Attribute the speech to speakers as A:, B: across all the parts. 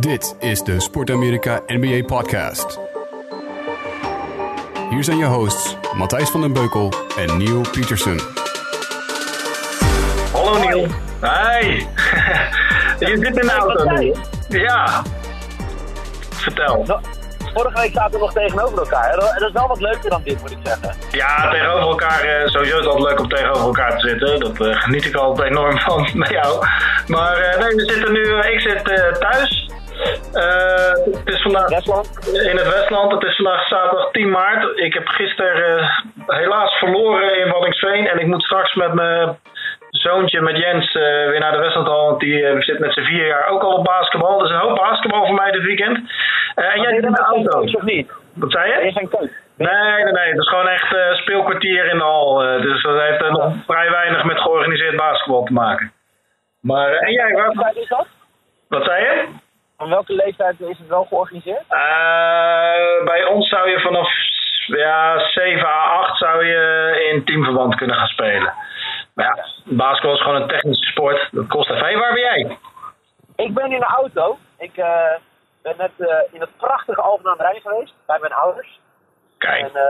A: Dit is de Sport Amerika NBA Podcast. Hier zijn je hosts Matthijs van den Beukel en Neil Peterson.
B: Hallo Neil. Hi. je zit in de auto nu. Ja. Vertel.
C: Vorige week zaten we nog tegenover elkaar. Dat is wel wat leuker dan dit, moet ik zeggen.
B: Ja, tegenover elkaar, eh, sowieso is het altijd leuk om tegenover elkaar te zitten. Dat eh, geniet ik altijd enorm van met jou. Maar eh, nee, we zitten nu, ik zit eh, thuis. Eh, het is vandaag
C: Westland?
B: in het Westland. Het is vandaag zaterdag 10 maart. Ik heb gisteren eh, helaas verloren in Waddinxveen. En ik moet straks met mijn zoontje, met Jens, eh, weer naar de Westlandhal. Want die zit met zijn vier jaar ook al op basketbal. Dus een hoop basketbal voor mij dit weekend. En jij zit in de auto.
C: of niet?
B: Wat zei
C: Ben je geen coach?
B: Nee, nee, nee. Het is gewoon echt speelkwartier in de hal. dus dat heeft nog vrij weinig met georganiseerd basketbal te maken. Maar, en jij, waar, wat zei je?
C: Van welke leeftijd is het wel georganiseerd?
B: Eh, bij ons zou je vanaf ja, 7 à 8 zou je in teamverband kunnen gaan spelen. Maar ja, basketbal is gewoon een technische sport. Dat kost even. Hey, waar ben jij?
C: Ik ben in de auto. Ik eh, ben net eh, in het prachtige Alphen aan de Rijn geweest. Bij mijn ouders.
B: Kijk,
C: En,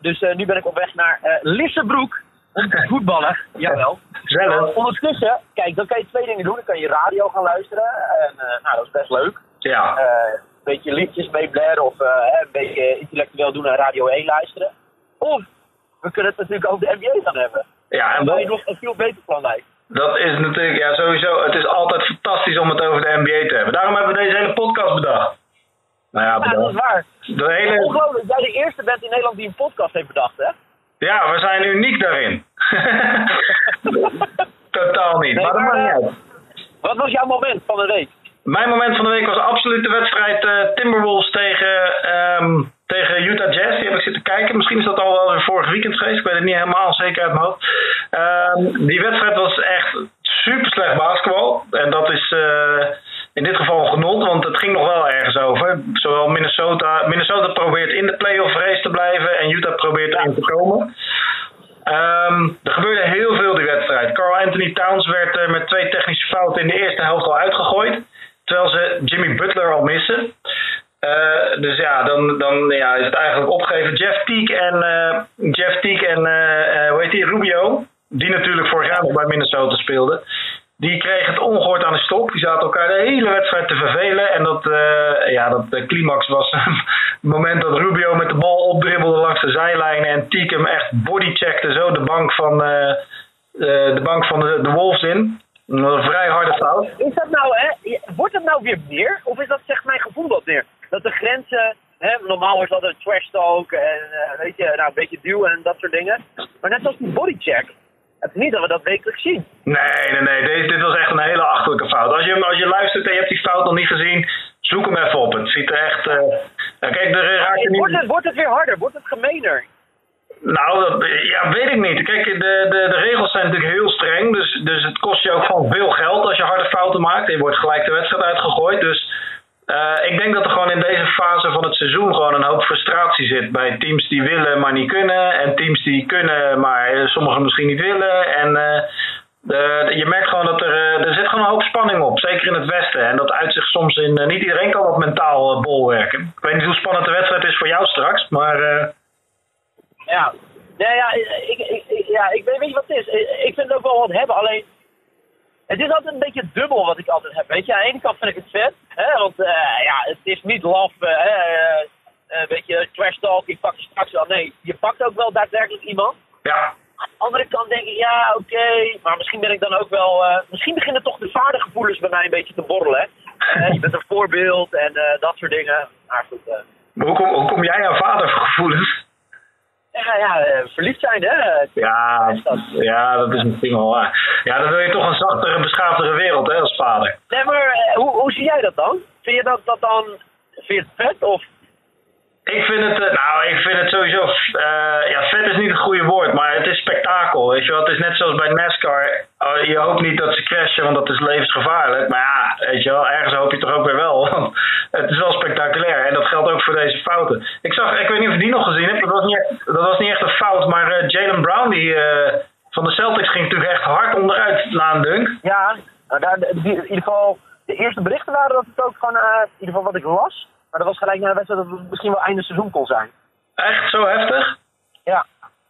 C: dus nu ben ik op weg naar Lissebroek. Om te voetballen. Jawel.
B: gezellig.
C: Uh, ondertussen, kijk, dan kan je twee dingen doen. Dan kan je radio gaan luisteren. En eh, nou, dat is best leuk.
B: Ja,
C: Eh, een beetje liedjes mee blaren of eh, een beetje intellectueel doen en Radio 1 luisteren. Of we kunnen het natuurlijk over de NBA gaan hebben.
B: ja en
C: dat is nog een veel beter plan lijkt.
B: dat is natuurlijk, ja, sowieso. Het is altijd fantastisch om het over de NBA te hebben. Daarom hebben we deze hele podcast bedacht. Nou ja,
C: Ja, dat is waar.
B: De hele,
C: Ongelooflijk, dat jij de eerste bent in Nederland die een podcast heeft bedacht, hè?
B: Ja, we zijn uniek daarin. Totaal niet.
C: Nee,
B: maar dat
C: maar,
B: maakt niet
C: eh,
B: uit.
C: Wat was jouw moment van de week?
B: Mijn moment van de week was absoluut de wedstrijd eh, Timberwolves tegen, ehm, tegen Utah Jazz. Die heb ik zitten kijken. Misschien is dat al wel weer vorig weekend geweest. Ik weet het niet helemaal zeker uit mijn hoofd. Ehm, die wedstrijd was echt super slecht basketbal. En dat is eh, in dit geval genot, want het ging nog wel ergens over. Zowel Minnesota, Minnesota probeert in de playoff race te blijven en Utah probeert erin te komen. Ehm, er gebeurde heel veel die wedstrijd. Carl Anthony Towns werd eh, met twee technische fouten in de eerste helft al uitgegooid. Terwijl ze Jimmy Butler al missen. Eh, dus ja, dan, dan ja, is het eigenlijk opgegeven. Jeff Teague en, eh, Jeff Teague en eh, hoe heet Rubio, die natuurlijk vorig jaar nog bij Minnesota speelden. Die kregen het ongehoord aan de stok. Die zaten elkaar de hele wedstrijd te vervelen. En dat, eh, ja, dat climax was het moment dat Rubio met de bal opdribbelde langs de zijlijn. En Teague hem echt bodycheckte zo de bank van, eh, eh, de, bank van de, Wolves in. Dat een vrij harde fout.
C: Is dat nou, hè? Wordt het nou weer meer? Of is dat, zegt mijn gevoel dat meer? Dat de grenzen, normaal is dat een trash talk en weet je, nou, een beetje duwen en dat soort dingen. Maar net als die bodycheck. Het is niet dat we dat wekelijks zien.
B: Nee, nee, nee. Deze, dit was echt een hele achterlijke fout. Als je, als je luistert en je hebt die fout nog niet gezien, zoek hem even op. Het ziet er echt... eh, kijk, er raakt
C: Wordt
B: niet...
C: het, wordt het weer harder? Wordt het gemener?
B: Nou, dat, ja, weet ik niet. Kijk, de, de, de regels zijn natuurlijk heel streng. Dus, dus het kost je ook gewoon veel geld als je harde fouten maakt. En je wordt gelijk de wedstrijd uitgegooid. Dus eh, ik denk dat er gewoon in deze fase van het seizoen gewoon een hoop frustratie zit. Bij teams die willen, maar niet kunnen. En teams die kunnen, maar eh, sommigen misschien niet willen. En eh, de- je merkt gewoon dat er, eh, er zit gewoon een hoop spanning op. Zeker in het westen. En dat uit zich soms in... eh, niet iedereen kan op mentaal bolwerken. Ik weet niet hoe spannend de wedstrijd is voor jou straks. Maar... eh,
C: Ja. Nee, ja, ik, ja, ik weet, weet je wat het is? Ik vind het ook wel wat hebben, alleen... Het is altijd een beetje dubbel wat ik altijd heb, weet je. Aan de ene kant vind ik het vet, hè, want eh, ja, het is niet laf, eh, hè, eh, een beetje trash talk, ik pak je straks wel. Nee, je pakt ook wel daadwerkelijk iemand.
B: ja,
C: Aan de andere kant denk ik, ja, oké, maar misschien ben ik dan ook wel... misschien beginnen toch de vadergevoelens bij mij een beetje te borrelen, hè. Je bent een voorbeeld en dat soort dingen. Maar goed,
B: hoe, kom, hoe kom jij aan vadergevoelens?
C: Ja, ja eh, verliefd zijn, hè.
B: Ja,
C: dat-
B: ja, dat is misschien wel waar. Ja, dan wil je toch een zachtere, beschaafdere wereld hè, als vader.
C: Nee, maar eh, hoe, hoe zie jij dat dan? Vind je dat, dat dan... Vind je het vet of...
B: Ik vind het, eh, nou, ik vind het sowieso, eh, ja, vet is niet het goede woord, maar het is spektakel, weet je wel. Het is net zoals bij NASCAR, Oh, je hoopt niet dat ze crashen, want dat is levensgevaarlijk. Maar ja, weet je wel, ergens hoop je toch ook weer wel, want het is wel spectaculair. En dat geldt ook voor deze fouten. Ik zag, ik weet niet of je die nog gezien hebt, dat was niet echt, dat was niet echt een fout, maar eh, Jalen Brown, die van de Celtics ging natuurlijk echt hard onderuit na een dunk.
C: Ja, nou, in ieder geval... de eerste berichten waren dat het ook gewoon, in ieder geval wat ik las, maar dat was gelijk na de wedstrijd dat het misschien wel einde seizoen kon zijn.
B: Echt zo heftig?
C: Ja.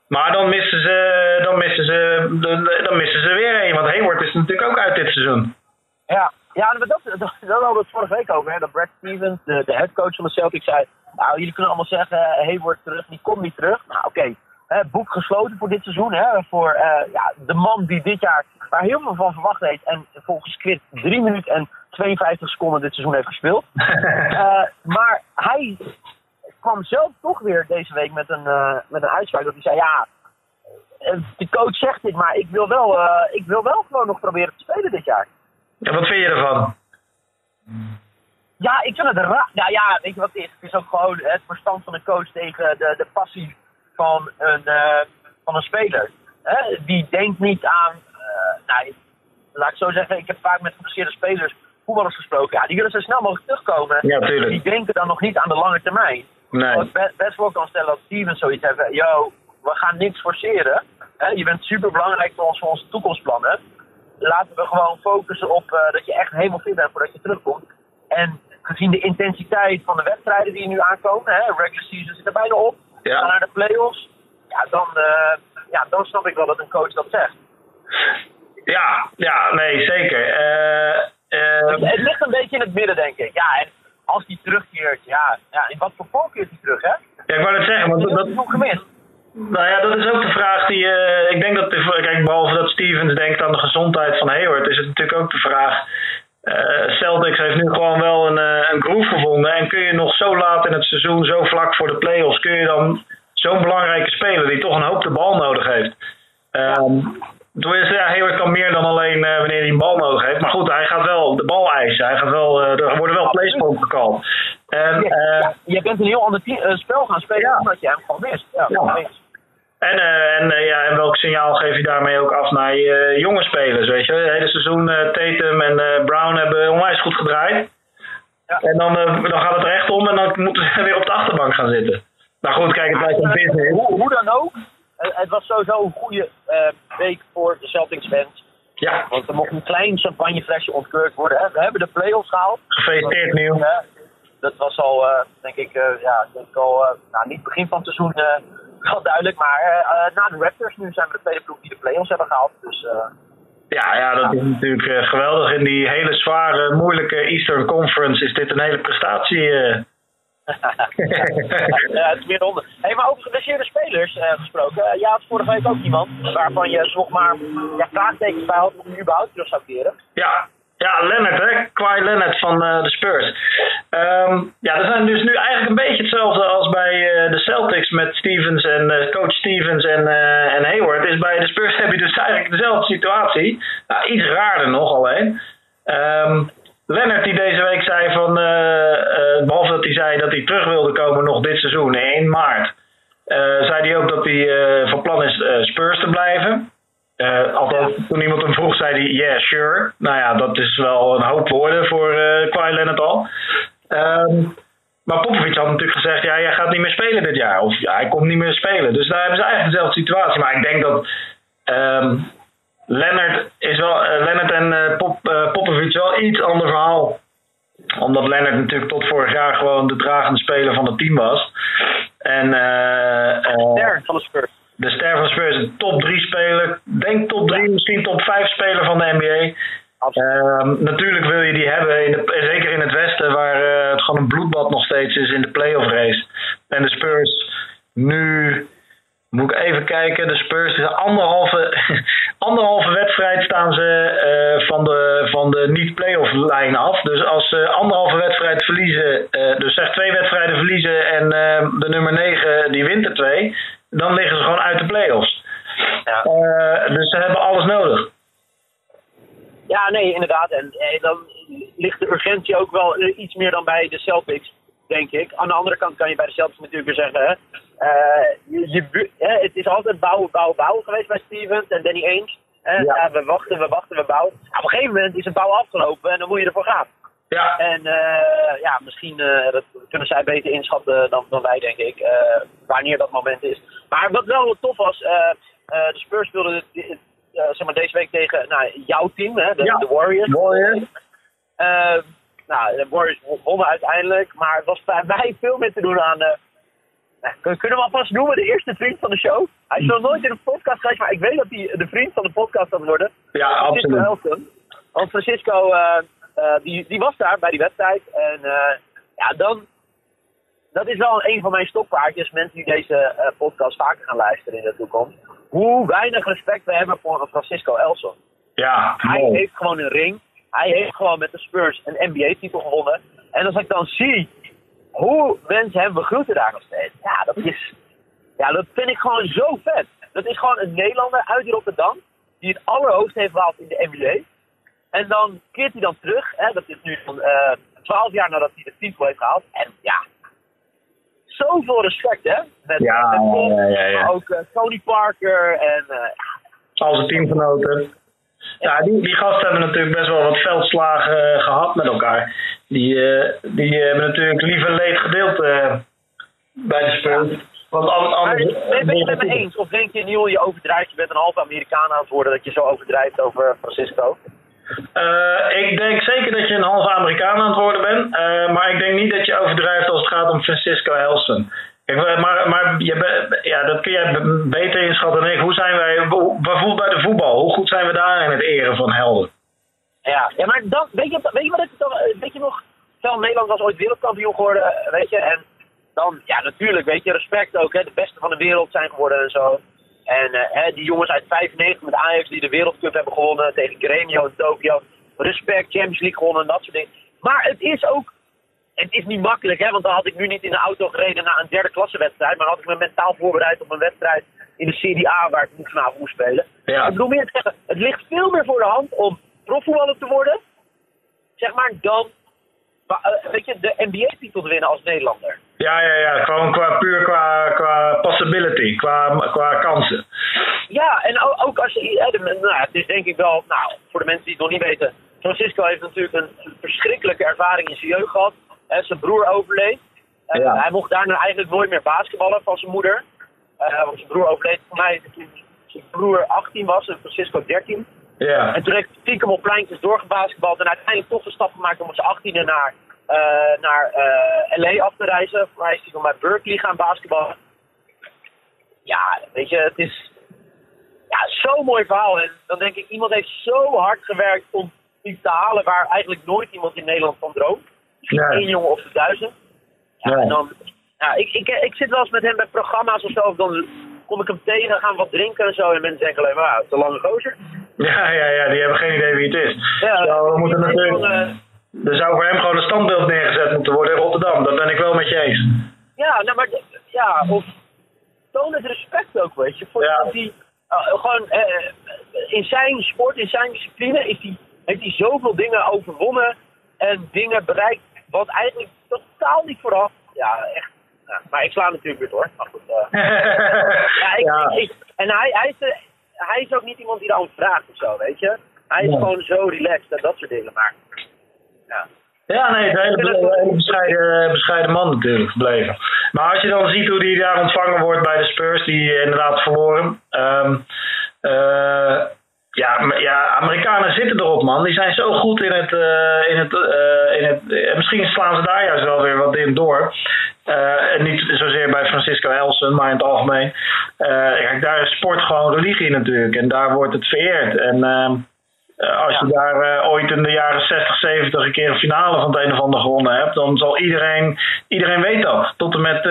B: Maar dan missen ze, dan missen ze, dan missen ze weer een. Want Hayward is natuurlijk ook uit dit seizoen.
C: Ja, ja dat, dat, dat, dat hadden we het vorige week over. Hè, dat Brad Stevens, de, de headcoach van de Celtics, zei... Nou, jullie kunnen allemaal zeggen, Hayward terug, die komt niet terug. Nou, oké. boek gesloten voor dit seizoen. Hè, voor uh, ja, de man die dit jaar, waar heel veel van verwacht heeft. En volgens Quid 3 minuten en 52 seconden dit seizoen heeft gespeeld. uh, maar hij kwam zelf toch weer deze week met een, uh, met een uitspraak. Dat hij zei, ja, de coach zegt dit, maar ik wil wel, ik wil wel gewoon nog proberen te spelen dit jaar.
B: En wat vind je ervan?
C: Ja, ik vind het raar. Nou ja, weet je wat het is? Het is ook gewoon het verstand van een coach tegen de, de passie van een, uh, van een speler. Hè? Die denkt niet aan, uh, nou, laat ik zo zeggen, ik heb vaak met gebaseerde spelers, voetballers gesproken. Ja, die willen zo snel mogelijk terugkomen.
B: Ja, tuurlijk.
C: Die denken dan nog niet aan de lange termijn.
B: Nee.
C: Als ik best wel kan stellen dat Steven zoiets heeft, yo, we gaan niks forceren. Je bent super belangrijk voor ons, voor onze toekomstplannen laten we gewoon focussen op uh, dat je echt helemaal fit bent voordat je terugkomt. En gezien de intensiteit van de wedstrijden die er nu aankomen, hè, regular season zit er bijna op,
B: ja.
C: gaan naar de playoffs, ja, dan, uh, ja, dan snap ik wel dat een coach dat zegt.
B: Ja, ja, nee, zeker. Uh,
C: het, het, ligt een beetje in het midden, denk ik. Ja, en als hij terugkeert, ja, ja in wat voor vorm keert hij terug, hè?
B: Ja, ik wou het zeggen, want dat,
C: dat is nog gemist.
B: Nou ja, dat is ook de vraag die. Uh, ik denk dat. Kijk, behalve dat Stevens denkt aan de gezondheid van Hayward, is het natuurlijk ook de vraag. Uh, Celtics heeft nu gewoon wel een, uh, een groove gevonden. En kun je nog zo laat in het seizoen, zo vlak voor de playoffs, kun je dan zo'n belangrijke speler die toch een hoop de bal nodig heeft. Um, ja, Hayward kan meer dan alleen wanneer hij een bal nodig heeft. Maar goed, hij gaat wel de bal eisen. Hij gaat wel, er worden wel playspots gekald.
C: En, ja, je bent een heel ander spel gaan spelen ja. omdat je hem gewoon mist. Ja.
B: En, en, ja, en welk signaal geef je daarmee ook af naar je jonge spelers? Weet je? Het hele seizoen Tatum en Brown hebben onwijs goed gedraaid. Ja. En dan, dan gaat het recht om en dan moeten ze weer op de achterbank gaan zitten. Maar goed, kijk, het blijft een business.
C: Hoe, hoe dan ook, het was sowieso een goede week voor de Celtics fans.
B: Ja.
C: Want er mocht een klein champagneflesje ontkeurd worden. Hè. We hebben de play-offs gehaald.
B: Gefeliciteerd, Nieuw.
C: Dat was al, denk ik, ja, denk ik al, nou, niet begin van het seizoen wel duidelijk. Maar uh, na de Raptors nu zijn we de tweede ploeg die de play-offs hebben gehaald. Dus, uh,
B: ja, ja, dat is natuurlijk uh, geweldig. In die hele zware, moeilijke Eastern Conference is dit een hele prestatie.
C: ja, het is weer ronde. Hey, maar over geblesseerde spelers gesproken. ja, had vorige week ook iemand waarvan je nog maar ja, vraagtekens bij had hij überhaupt terug zou keren.
B: Ja, ja, Leonard, hè? Kawhi Leonard van uh, de Spurs. Um, ja, er zijn dus nu eigenlijk een beetje hetzelfde als bij de Celtics met Stevens en coach Stevens en, en Hayward. Is bij de Spurs heb je dus eigenlijk dezelfde situatie. Nou, iets raarder nog alleen. Um, Leonard die deze week zei van, hij zei dat hij terug wilde komen nog dit seizoen in maart. zei hij ook dat hij van plan is Spurs te blijven. Uh, althans, toen iemand hem vroeg, zei hij, yeah, sure. Nou ja, dat is wel een hoop woorden voor uh, Leonard al. Um, maar Popovic had natuurlijk gezegd, ja, jij gaat niet meer spelen dit jaar. Of hij komt niet meer spelen. Dus daar hebben ze eigenlijk dezelfde situatie. Maar ik denk dat um, Leonard, is wel, Leonard en uh, Pop, Popovic wel iets ander verhaal. Omdat Leonard natuurlijk tot vorig jaar gewoon de dragende speler van het team was. En,
C: Ster van de Spurs
B: de ster van Spurs een top 3 speler. Denk top 3, misschien top 5 speler van de NBA. Uh, natuurlijk wil je die hebben, in de, zeker in het westen, waar uh, het gewoon een bloedbad nog steeds is in de playoff race. En de Spurs nu, moet ik even kijken, de Spurs is anderhalve, anderhalve wedstrijd staan ze uh, van de, van de niet-playoff lijn af. Dus als ze anderhalve wedstrijd verliezen, uh, dus zeg twee wedstrijden verliezen en de nummer 9 die wint er twee dan liggen ze gewoon uit de play-offs.
C: Ja.
B: Dus ze hebben alles nodig.
C: Ja, nee, inderdaad. En, en dan ligt de urgentie ook wel iets meer dan bij de Celtics, denk ik. Aan de andere kant kan je bij de Celtics natuurlijk weer zeggen... Hè, uh, je, hè, het is altijd bouwen, bouwen, bouwen geweest bij Stevens en Danny Ainge. Hè, ja. ja. we wachten, we wachten, we bouwen. op een gegeven moment is het bouw afgelopen en dan moet je ervoor gaan.
B: Ja.
C: En uh, ja, misschien uh, dat kunnen zij beter inschatten dan, dan wij, denk ik, uh, wanneer dat moment is. Maar wat wel tof was, de Spurs speelden zeg maar deze week tegen nou, jouw team, hè, de,
B: ja.
C: de Warriors.
B: Warriors.
C: Nou, de Warriors wonnen uiteindelijk, maar het was bij mij veel meer te doen aan... Uh, kunnen we alvast noemen, de eerste vriend van de show? Hij is nog nooit in een podcast geweest, maar ik weet dat hij de vriend van de podcast gaat worden.
B: Ja, absoluut. Helton.
C: Want Francisco, die, die was daar bij die wedstrijd. En ja, dan... Dat is wel een van mijn stokpaardjes, mensen die deze podcast vaker gaan luisteren in de toekomst. Hoe weinig respect we hebben voor Francisco Elson.
B: Ja,
C: Hij heeft gewoon een ring. Hij heeft gewoon met de Spurs een NBA-titel gewonnen. En als ik dan zie hoe mensen hem begroeten daar nog steeds. Ja, dat is... Ja, dat vind ik gewoon zo vet. Dat is gewoon een Nederlander uit Rotterdam. Die het allerhoogste heeft behaald in de NBA. En dan keert hij dan terug. Hè, dat is nu van uh, 12 jaar nadat hij de titel heeft gehaald. En ja, zoveel respect hè. Met,
B: ja, met ja, ja, ja,
C: ook uh, Tony Parker en... Uh,
B: Al zijn teamgenoten. Ja, die, die gasten hebben natuurlijk best wel wat veldslagen uh, gehad met elkaar. Die, uh, die hebben natuurlijk liever leed gedeeld uh, bij de Spurs. Want
C: anders, ben je het met me eens? Of denk je, Niel, je overdrijft, je bent een half Amerikaan aan het worden, dat je zo overdrijft over Francisco?
B: ik denk zeker dat je een halve Amerikaan aan het worden bent. maar ik denk niet dat je overdrijft als het gaat om Francisco Helsen. Maar, maar je, ja, dat kun jij beter inschatten dan ik. Hoe zijn wij bijvoorbeeld bij de voetbal? Hoe goed zijn we daar in het eren van helden?
C: Ja, ja maar dan, weet, je, weet je wat weet je nog? Stel, Nederland was ooit wereldkampioen geworden, weet je. En dan, ja, natuurlijk, weet je, respect ook. Hè, de beste van de wereld zijn geworden en zo. En uh, hè, die jongens uit 95 met Ajax die de Wereldcup hebben gewonnen tegen Gremio in Tokio. Respect, Champions League gewonnen en dat soort dingen. Maar het is ook het is niet makkelijk, hè, want dan had ik nu niet in de auto gereden naar een derde klasse wedstrijd. Maar had ik me mentaal voorbereid op een wedstrijd in de Serie A waar ik vanavond moest spelen.
B: Ja.
C: Ik bedoel meer te zeggen, het ligt veel meer voor de hand om profvoetballer te worden. Zeg maar dan, eh, weet je, de NBA-titel te winnen als Nederlander.
B: Ja, ja, ja. Gewoon qua, puur qua, qua possibility, qua, qua kansen.
C: Ja, en ook als je, nou, het is denk ik wel, nou, voor de mensen die het nog niet weten. Francisco heeft natuurlijk een verschrikkelijke ervaring in zijn jeugd gehad zijn broer overleed. Uh, Hij mocht daarna eigenlijk nooit meer basketballen van zijn moeder. Uh, want zijn broer overleed voor mij toen zijn broer 18 was en Francisco 13.
B: Ja.
C: En toen heeft hij stiekem op pleintjes doorgebasketbald en uiteindelijk toch de stap gemaakt om op zijn 18e naar, uh, naar LA af te reizen. Hij is hij bij Berkeley gaan basketballen. Ja, weet je, het is ja, zo'n mooi verhaal. En dan denk ik, iemand heeft zo hard gewerkt om iets te halen waar eigenlijk nooit iemand in Nederland van droomt. Misschien één jongen of de duizend. Ja, En dan, ja, ik, ik, ik zit wel eens met hem bij programma's of zo. Of dan kom ik hem tegen, gaan wat drinken en zo. En mensen denken alleen maar, te lange gozer.
B: Ja, ja, ja, die hebben geen idee wie het is. Ja, Zo, we moeten natuurlijk... Van, uh, er zou voor hem gewoon een standbeeld neergezet moeten worden in Rotterdam. Dat ben ik wel met je eens.
C: Ja, nou, maar ja, of toon het respect ook, weet je. Voor ja. die uh, gewoon uh, in zijn sport, in zijn discipline, is die, heeft hij zoveel dingen overwonnen en dingen bereikt wat eigenlijk totaal niet vooraf. Ja, echt. maar ik sla natuurlijk weer door. Maar goed, uh, ja, ik, Ik, en hij, hij, is, hij is ook niet iemand die dan vraagt of zo, weet je. Hij is gewoon zo relaxed en dat soort dingen. Maar ja.
B: Ja, nee, het is een hele, bescheiden, bescheiden man natuurlijk gebleven. Maar als je dan ziet hoe hij daar ontvangen wordt bij de Spurs, die inderdaad verloren. Um, uh, ja, ja, Amerikanen zitten erop, man. Die zijn zo goed in het. Uh, in het, uh, in het uh, misschien slaan ze daar juist wel weer wat in door. en niet zozeer bij Francisco Elsen, maar in het algemeen. kijk, daar is sport gewoon religie natuurlijk. En daar wordt het vereerd. En ehm, als je daar ooit in de jaren 60, 70 een keer een finale van het een of ander gewonnen hebt, dan zal iedereen. Iedereen weet dat. Tot en met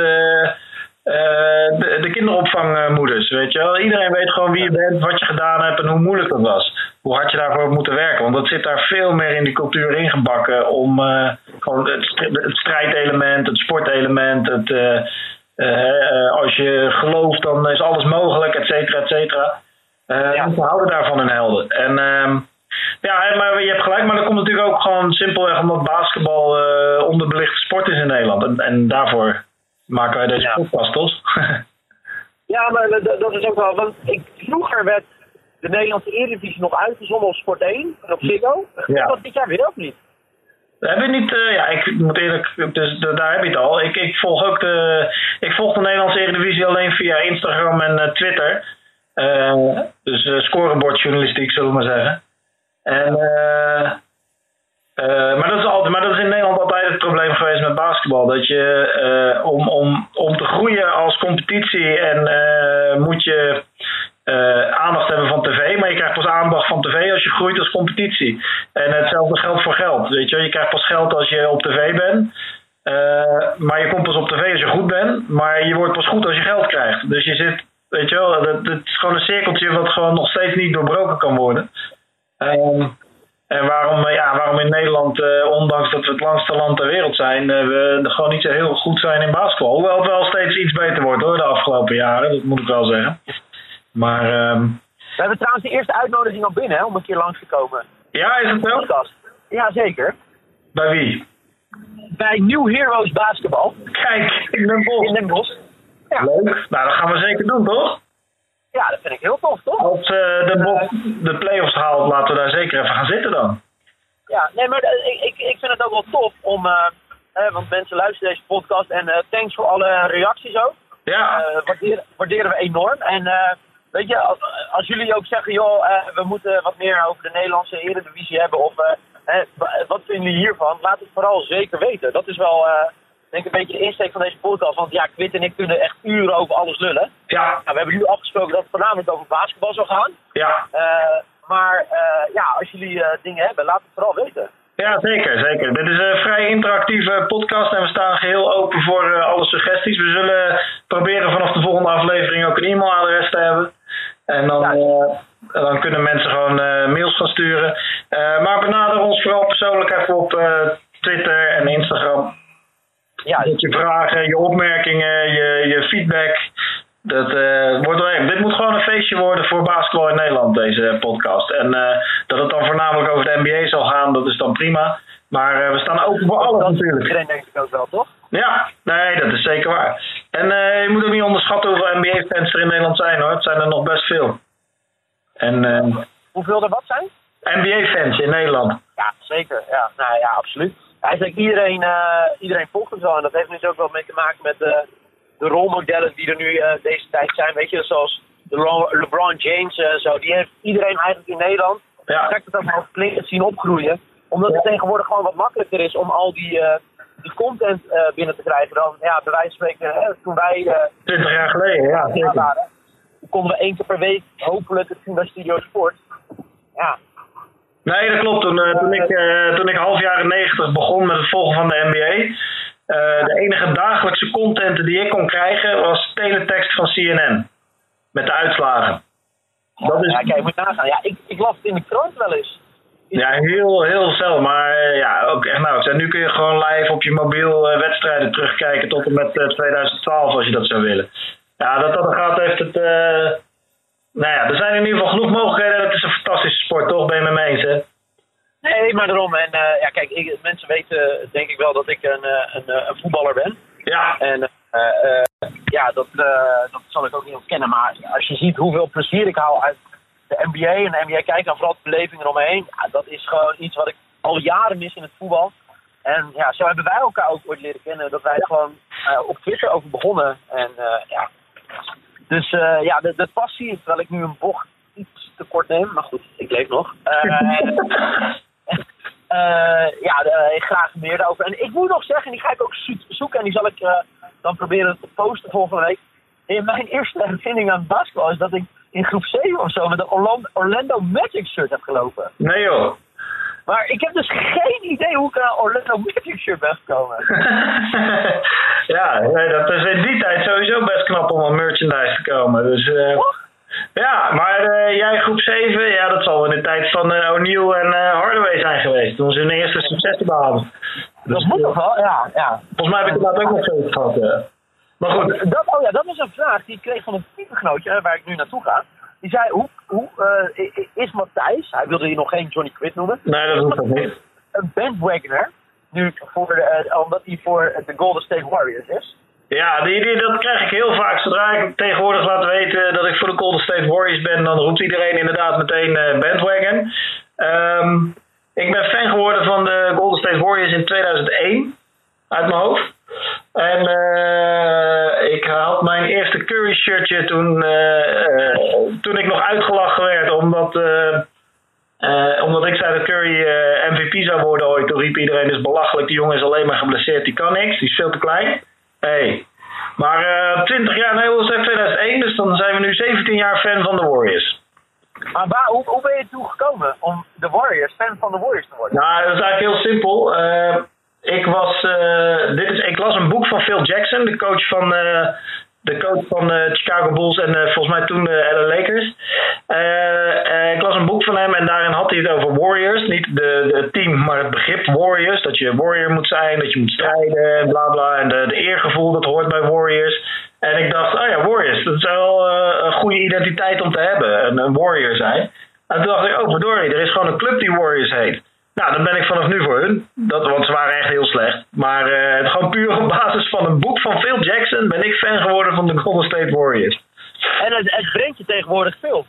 B: uh, de, de, kinderopvangmoeders, weet je wel. Iedereen weet gewoon wie je bent, wat je gedaan hebt en hoe moeilijk dat was. Hoe hard je daarvoor hebt moeten werken. Want dat zit daar veel meer in die cultuur ingebakken om uh, gewoon het, het, strijdelement, het sportelement, het, uh, als je gelooft dan is alles mogelijk, et cetera, et cetera. Ja. We houden daarvan in helden. En ehm, ja, maar je hebt gelijk, maar dat komt natuurlijk ook gewoon simpelweg omdat basketbal onderbelichte sport is in Nederland. En, en daarvoor maken wij deze ja. podcast, toch?
C: ja, maar dat is ook wel, want ik, vroeger werd de Nederlandse Eredivisie nog uitgezonden op Sport 1 en op Ziggo. Ja. Dat dit jaar weer ook niet.
B: Heb je niet, uh, ja, ik moet eerlijk, dus daar heb je het al. Ik, ik volg ook de, ik volg de Nederlandse Eredivisie alleen via Instagram en uh, Twitter. Uh, dus scorebordjournalistiek, zullen we maar zeggen. En Eh, maar, dat is altijd, maar dat is in Nederland altijd het probleem geweest met basketbal. Dat je eh, om, om, om te groeien als competitie en eh, moet je aandacht hebben van tv. Maar je krijgt pas aandacht van tv als je groeit als competitie. En hetzelfde geldt voor geld. Weet je, je krijgt pas geld als je op tv bent. maar je komt pas op tv als je goed bent. Maar je wordt pas goed als je geld krijgt. Dus je zit, weet je wel, het is gewoon een cirkeltje wat gewoon nog steeds niet doorbroken kan worden. Ehm, en waarom, eh, ja, waarom in Nederland, eh, ondanks dat we het langste land ter wereld zijn, uh, we gewoon niet zo heel goed zijn in basketbal. Hoewel het wel steeds iets beter wordt hoor, de afgelopen jaren, dat moet ik wel zeggen. Maar, ehm,
C: We hebben trouwens de eerste uitnodiging al binnen hè, om een keer langs te komen.
B: Ja, is het wel?
C: Ja, zeker.
B: Bij wie?
C: Bij New Heroes Basketbal.
B: Kijk, in Den Bosch.
C: In Den Bosch.
B: Ja. Leuk. Nou, dat gaan we zeker doen, toch?
C: Ja, dat vind ik heel tof, toch?
B: Als uh, de, de play-offs haalt, laten we daar zeker even gaan zitten dan.
C: Ja, nee, maar uh, ik, ik vind het ook wel tof om, uh, want mensen luisteren deze podcast en thanks voor alle reacties ook.
B: Ja.
C: waarderen, waarderen we enorm. En weet je, als, als, jullie ook zeggen, joh, we moeten wat meer over de Nederlandse Eredivisie hebben of wat vinden jullie hiervan? Laat het vooral zeker weten. Dat is wel denk een beetje de insteek van deze podcast. Want ja, Quint en ik kunnen echt uren over alles lullen.
B: Ja.
C: Nou, we hebben nu afgesproken dat het voornamelijk over basketbal zou gaan.
B: Ja.
C: Uh, maar uh, ja, als jullie uh, dingen hebben, laat het vooral weten.
B: Ja, zeker, zeker. Dit is een vrij interactieve podcast en we staan geheel open voor alle suggesties. We zullen proberen vanaf de volgende aflevering ook een e-mailadres te hebben. En dan, ja. dan kunnen mensen gewoon mails gaan sturen. maar benader ons vooral persoonlijk even op Twitter en Instagram. Ja. Dat je vragen, je opmerkingen, je, je feedback. Dat uh, wordt Dit moet gewoon een feestje worden voor basketbal in Nederland, deze podcast. En uh, dat het dan voornamelijk over de NBA zal gaan, dat is dan prima. Maar uh, we staan open voor alles natuurlijk.
C: Iedereen denkt ik ook wel, toch?
B: Ja, nee, dat is zeker waar. En je moet ook niet onderschatten hoeveel NBA-fans er in Nederland zijn hoor. Het zijn er nog best veel. En,
C: hoeveel er wat zijn?
B: NBA-fans in Nederland.
C: Ja, zeker. Ja, nou, ja absoluut eigenlijk iedereen, uh, iedereen volgt het wel. En dat heeft dus ook wel mee te maken met de, de rolmodellen die er nu uh, deze tijd zijn. Weet je, zoals de LeBron James uh, zo. Die heeft iedereen eigenlijk in Nederland
B: ja.
C: trekt het ook flink zien opgroeien. Omdat het tegenwoordig gewoon wat makkelijker is om al die, die content binnen te krijgen dan, ja, bij wijze van spreken, hè, toen wij...
B: 20 jaar geleden, ja. Zeker.
C: Waren, konden we één keer per week hopelijk het zien bij Studio Sport. Ja,
B: Nee, dat klopt. Toen, uh, toen, ik, uh, toen ik half jaren negentig begon met het volgen van de NBA. Uh, de enige dagelijkse content die ik kon krijgen was teletext van CNN. Met de uitslagen.
C: Dat is... Ja, kijk, moet nagaan. Ja, ik, ik las het in de krant wel eens.
B: Ja, heel, heel zelf. Maar ja, ook echt nou. Nu kun je gewoon live op je mobiel wedstrijden terugkijken tot en met 2012 als je dat zou willen. Ja, dat dat gaat heeft het nou ja, er zijn in ieder geval genoeg mogelijkheden. Het is een fantastische sport, toch? Ben je met me eens, hè?
C: Nee, maar daarom. En uh, ja, kijk, ik, mensen weten denk ik wel dat ik een, uh, een, uh, een voetballer ben.
B: Ja.
C: En ja, dat, dat zal ik ook niet ontkennen. Maar als je ziet hoeveel plezier ik haal uit de NBA en de NBA kijken en vooral de beleving eromheen. Ja, dat is gewoon iets wat ik al jaren mis in het voetbal. En ja, zo hebben wij elkaar ook ooit leren kennen. Dat wij gewoon op Twitter over begonnen. En ja, dus uh, ja, de, de passie, terwijl ik nu een bocht iets te kort neem, maar goed, ik leef nog. Uh, uh, ja, graag meer daarover. En ik moet nog zeggen, die ga ik ook zoeken en die zal ik dan proberen te posten volgende week. In mijn eerste herinnering aan basketbal is dat ik in groep 7 of zo met een Orlando Magic shirt heb gelopen.
B: Nee joh.
C: Maar ik heb dus geen idee hoe ik aan Orlando Magic shirt ben gekomen.
B: ja, dat is in die tijd sowieso best knap om aan merchandise te komen. Dus, uh, ja, maar uh, jij groep 7, ja, dat zal in de tijd van uh, O'Neill en Hardaway zijn geweest. Toen ze hun eerste successen behaalden.
C: Dus, dat moet toch wel, ja, ja.
B: Volgens mij heb ik dat ook nog zoiets gehad. Maar goed.
C: Dat, oh ja, dat is een vraag die ik kreeg van een typegenootje waar ik nu naartoe ga. Die zei, hoe, hoe is Matthijs, hij wilde hier nog geen Johnny Quid noemen.
B: Nee, dat hoeft ook niet.
C: Een bandwagoner, nu voor, uh, omdat hij voor de Golden State Warriors is.
B: Ja, die, dat krijg ik heel vaak. Zodra ik tegenwoordig laat weten dat ik voor de Golden State Warriors ben, dan roept iedereen inderdaad meteen uh, bandwagon. Um, ik ben fan geworden van de Golden State Warriors in 2001, uit mijn hoofd. En uh, ik had mijn eerste Curry shirtje toen, toen ik nog uitgelachen werd. Omdat Eh, omdat ik zei dat Curry eh, MVP zou worden ooit, toen riep iedereen is belachelijk. Die jongen is alleen maar geblesseerd, die kan niks, die is veel te klein. Hey. Maar eh 20 jaar, nee, dat was 2001, dus dan zijn we nu 17 jaar fan van de Warriors.
C: Maar waar, hoe, hoe ben je toe gekomen om de Warriors, fan van de Warriors te worden?
B: Nou, dat is eigenlijk heel simpel. Eh, ik, was, dit is, ik las een boek van Phil Jackson, de coach van, de coach van de Chicago Bulls en eh, volgens mij toen de LA Lakers. Eh, eh, ik las een boek van hem en daarin had hij het over Warriors. Niet de, de team, maar het begrip Warriors. Dat je Warrior moet zijn, dat je moet strijden en bla bla. En de, eergevoel dat hoort bij Warriors. En ik dacht, oh ja, Warriors, dat is wel eh, een goede identiteit om te hebben. Een, een Warrior zijn. En toen dacht ik, oh verdorie, er is gewoon een club die Warriors heet. Nou, dan ben ik vanaf nu voor hun. Dat, want ze waren echt heel slecht. Maar eh, gewoon puur op basis van een boek van Phil Jackson ben ik fan geworden van de Golden State Warriors.
C: En het, het brengt je tegenwoordig veel.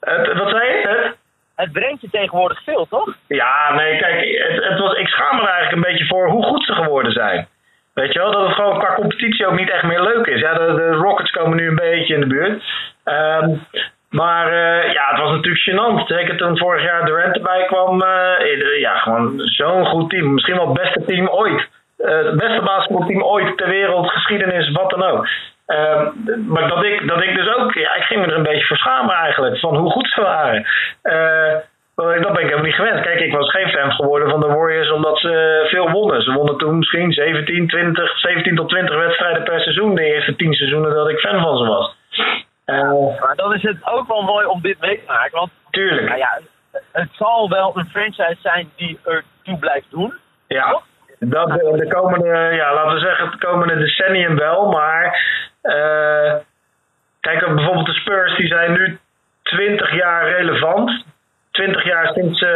B: Het, wat zei je? Het?
C: Het brengt je tegenwoordig veel, toch?
B: Ja, nee, kijk, het, het was, ik schaam me er eigenlijk een beetje voor hoe goed ze geworden zijn. Weet je wel, dat het gewoon qua competitie ook niet echt meer leuk is. Ja, de, de Rockets komen nu een beetje in de buurt. Ehm, maar eh, ja, het was natuurlijk gênant. Zeker toen vorig jaar Durant erbij kwam. eh, ja, gewoon zo'n goed team. Misschien wel het beste team ooit. Eh, het beste basketbalteam ooit ter wereld, geschiedenis, wat dan ook. Ehm, maar dat ik, dat ik dus ook, ja, ik ging me er een beetje voor schamen eigenlijk, van hoe goed ze waren. Eh, dat ben ik helemaal niet gewend. Kijk, ik was geen fan geworden van de Warriors omdat ze veel wonnen. Ze wonnen toen misschien 17, 20, 17 tot 20 wedstrijden per seizoen. De eerste 10 seizoenen dat ik fan van ze was. Eh,
C: Maar dan is het ook wel mooi om dit mee te maken. Want
B: tuurlijk.
C: nou ja, het zal wel een franchise zijn die er toe blijft doen.
B: Ja, dat de, de komende, ja, laten we zeggen, het komende decennium wel. Maar eh, kijk, bijvoorbeeld de Spurs, die zijn nu 20 jaar relevant. 20 jaar sinds eh,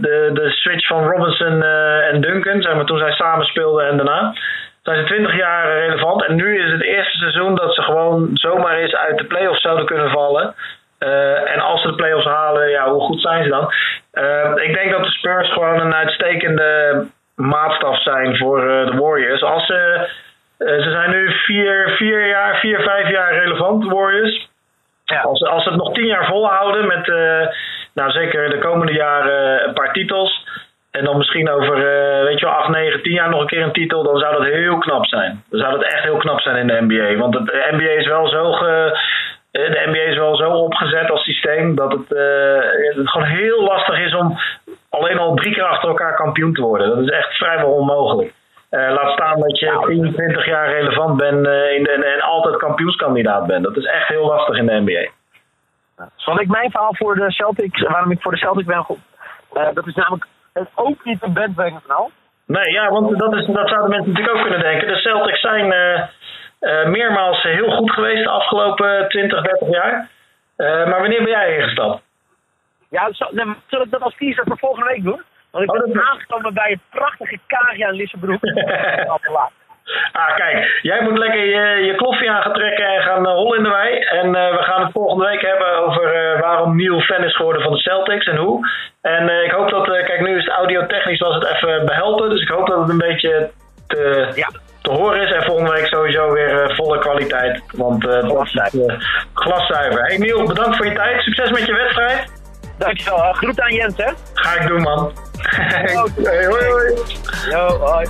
B: de, de switch van Robinson en Duncan, zeg maar, toen zij samen speelden en daarna. Zijn ze 20 jaar relevant en nu is het eerste seizoen dat ze gewoon zomaar eens uit de playoffs zouden kunnen vallen. Eh, en als ze de playoffs halen, ja, hoe goed zijn ze dan? Eh, ik denk dat de Spurs gewoon een uitstekende maatstaf zijn voor eh, de Warriors. Als ze, ze zijn nu vier, vier jaar, vier, vijf jaar relevant, de Warriors.
C: Ja.
B: Als, ze- als ze het nog tien jaar volhouden met, nou zeker de komende jaren een paar titels. En dan misschien over, eh, weet je wel, acht, negen, tien jaar nog een keer een titel. Dan zou dat heel knap zijn. Dan zou dat echt heel knap zijn in de NBA. Want het, de NBA is wel zo ge, eh, de NBA is wel zo opgezet als systeem dat het, eh, het gewoon heel lastig is om alleen al drie keer achter elkaar kampioen te worden. Dat is echt vrijwel onmogelijk. Laat staan dat je 10, 20 jaar relevant bent in de, en, en altijd kampioenskandidaat bent. Dat is echt heel lastig in de NBA.
C: Zal ik mijn verhaal voor de Celtics, waarom ik voor de Celtics ben? Eh, dat is namelijk het ook niet een bandwagon verhaal.
B: Nee, ja, want dat, is, dat zouden mensen natuurlijk ook kunnen denken. De Celtics zijn eh, meermaals heel goed geweest de afgelopen 20, 30 jaar. Eh, maar wanneer ben jij ingestapt?
C: Ja, zal, nee, maar zal ik dat als teaser voor volgende week doen? Want ik
B: Oh,
C: ben aangekomen bij het prachtige Karia in Lissabroek.
B: Ah, kijk, jij moet lekker je, je kloffie aan gaan trekken en gaan uh, hollen in de wei. En eh, we gaan het volgende week hebben over eh, waarom Neil fan is geworden van de Celtics en hoe. En ik hoop dat, kijk, nu is het audiotechnisch was het even behelpen. Dus ik hoop dat het een beetje te,
C: Ja.
B: te horen is. En volgende week sowieso weer volle kwaliteit. Want
C: Glaszuiver.
B: glaszuiver. Hey Neil, bedankt voor je tijd. Succes met je wedstrijd.
C: Dankjewel. Groet aan Jens, hè?
B: Ga ik doen, man. Hey, hoi, hoi.
C: Yo, hoi.